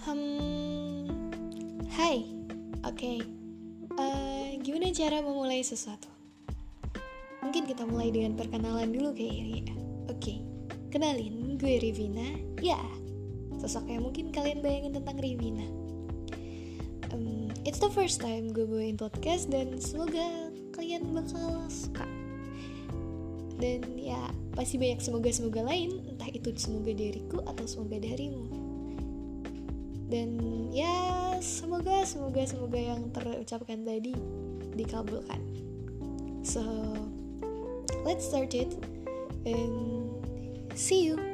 Hmm, hai, oke. Okay. Uh, gimana cara memulai sesuatu? Mungkin kita mulai dengan perkenalan dulu kayak ya. Oke, okay. kenalin gue Rivina. Ya, sosok yang mungkin kalian bayangin tentang Rivina. Um, it's the first time gue bawain podcast dan semoga kalian bakal suka. Dan ya, pasti banyak semoga-semoga lain, entah itu semoga diriku atau semoga darimu. Dan ya, semoga semoga semoga yang terucapkan tadi dikabulkan. So, let's start it and see you.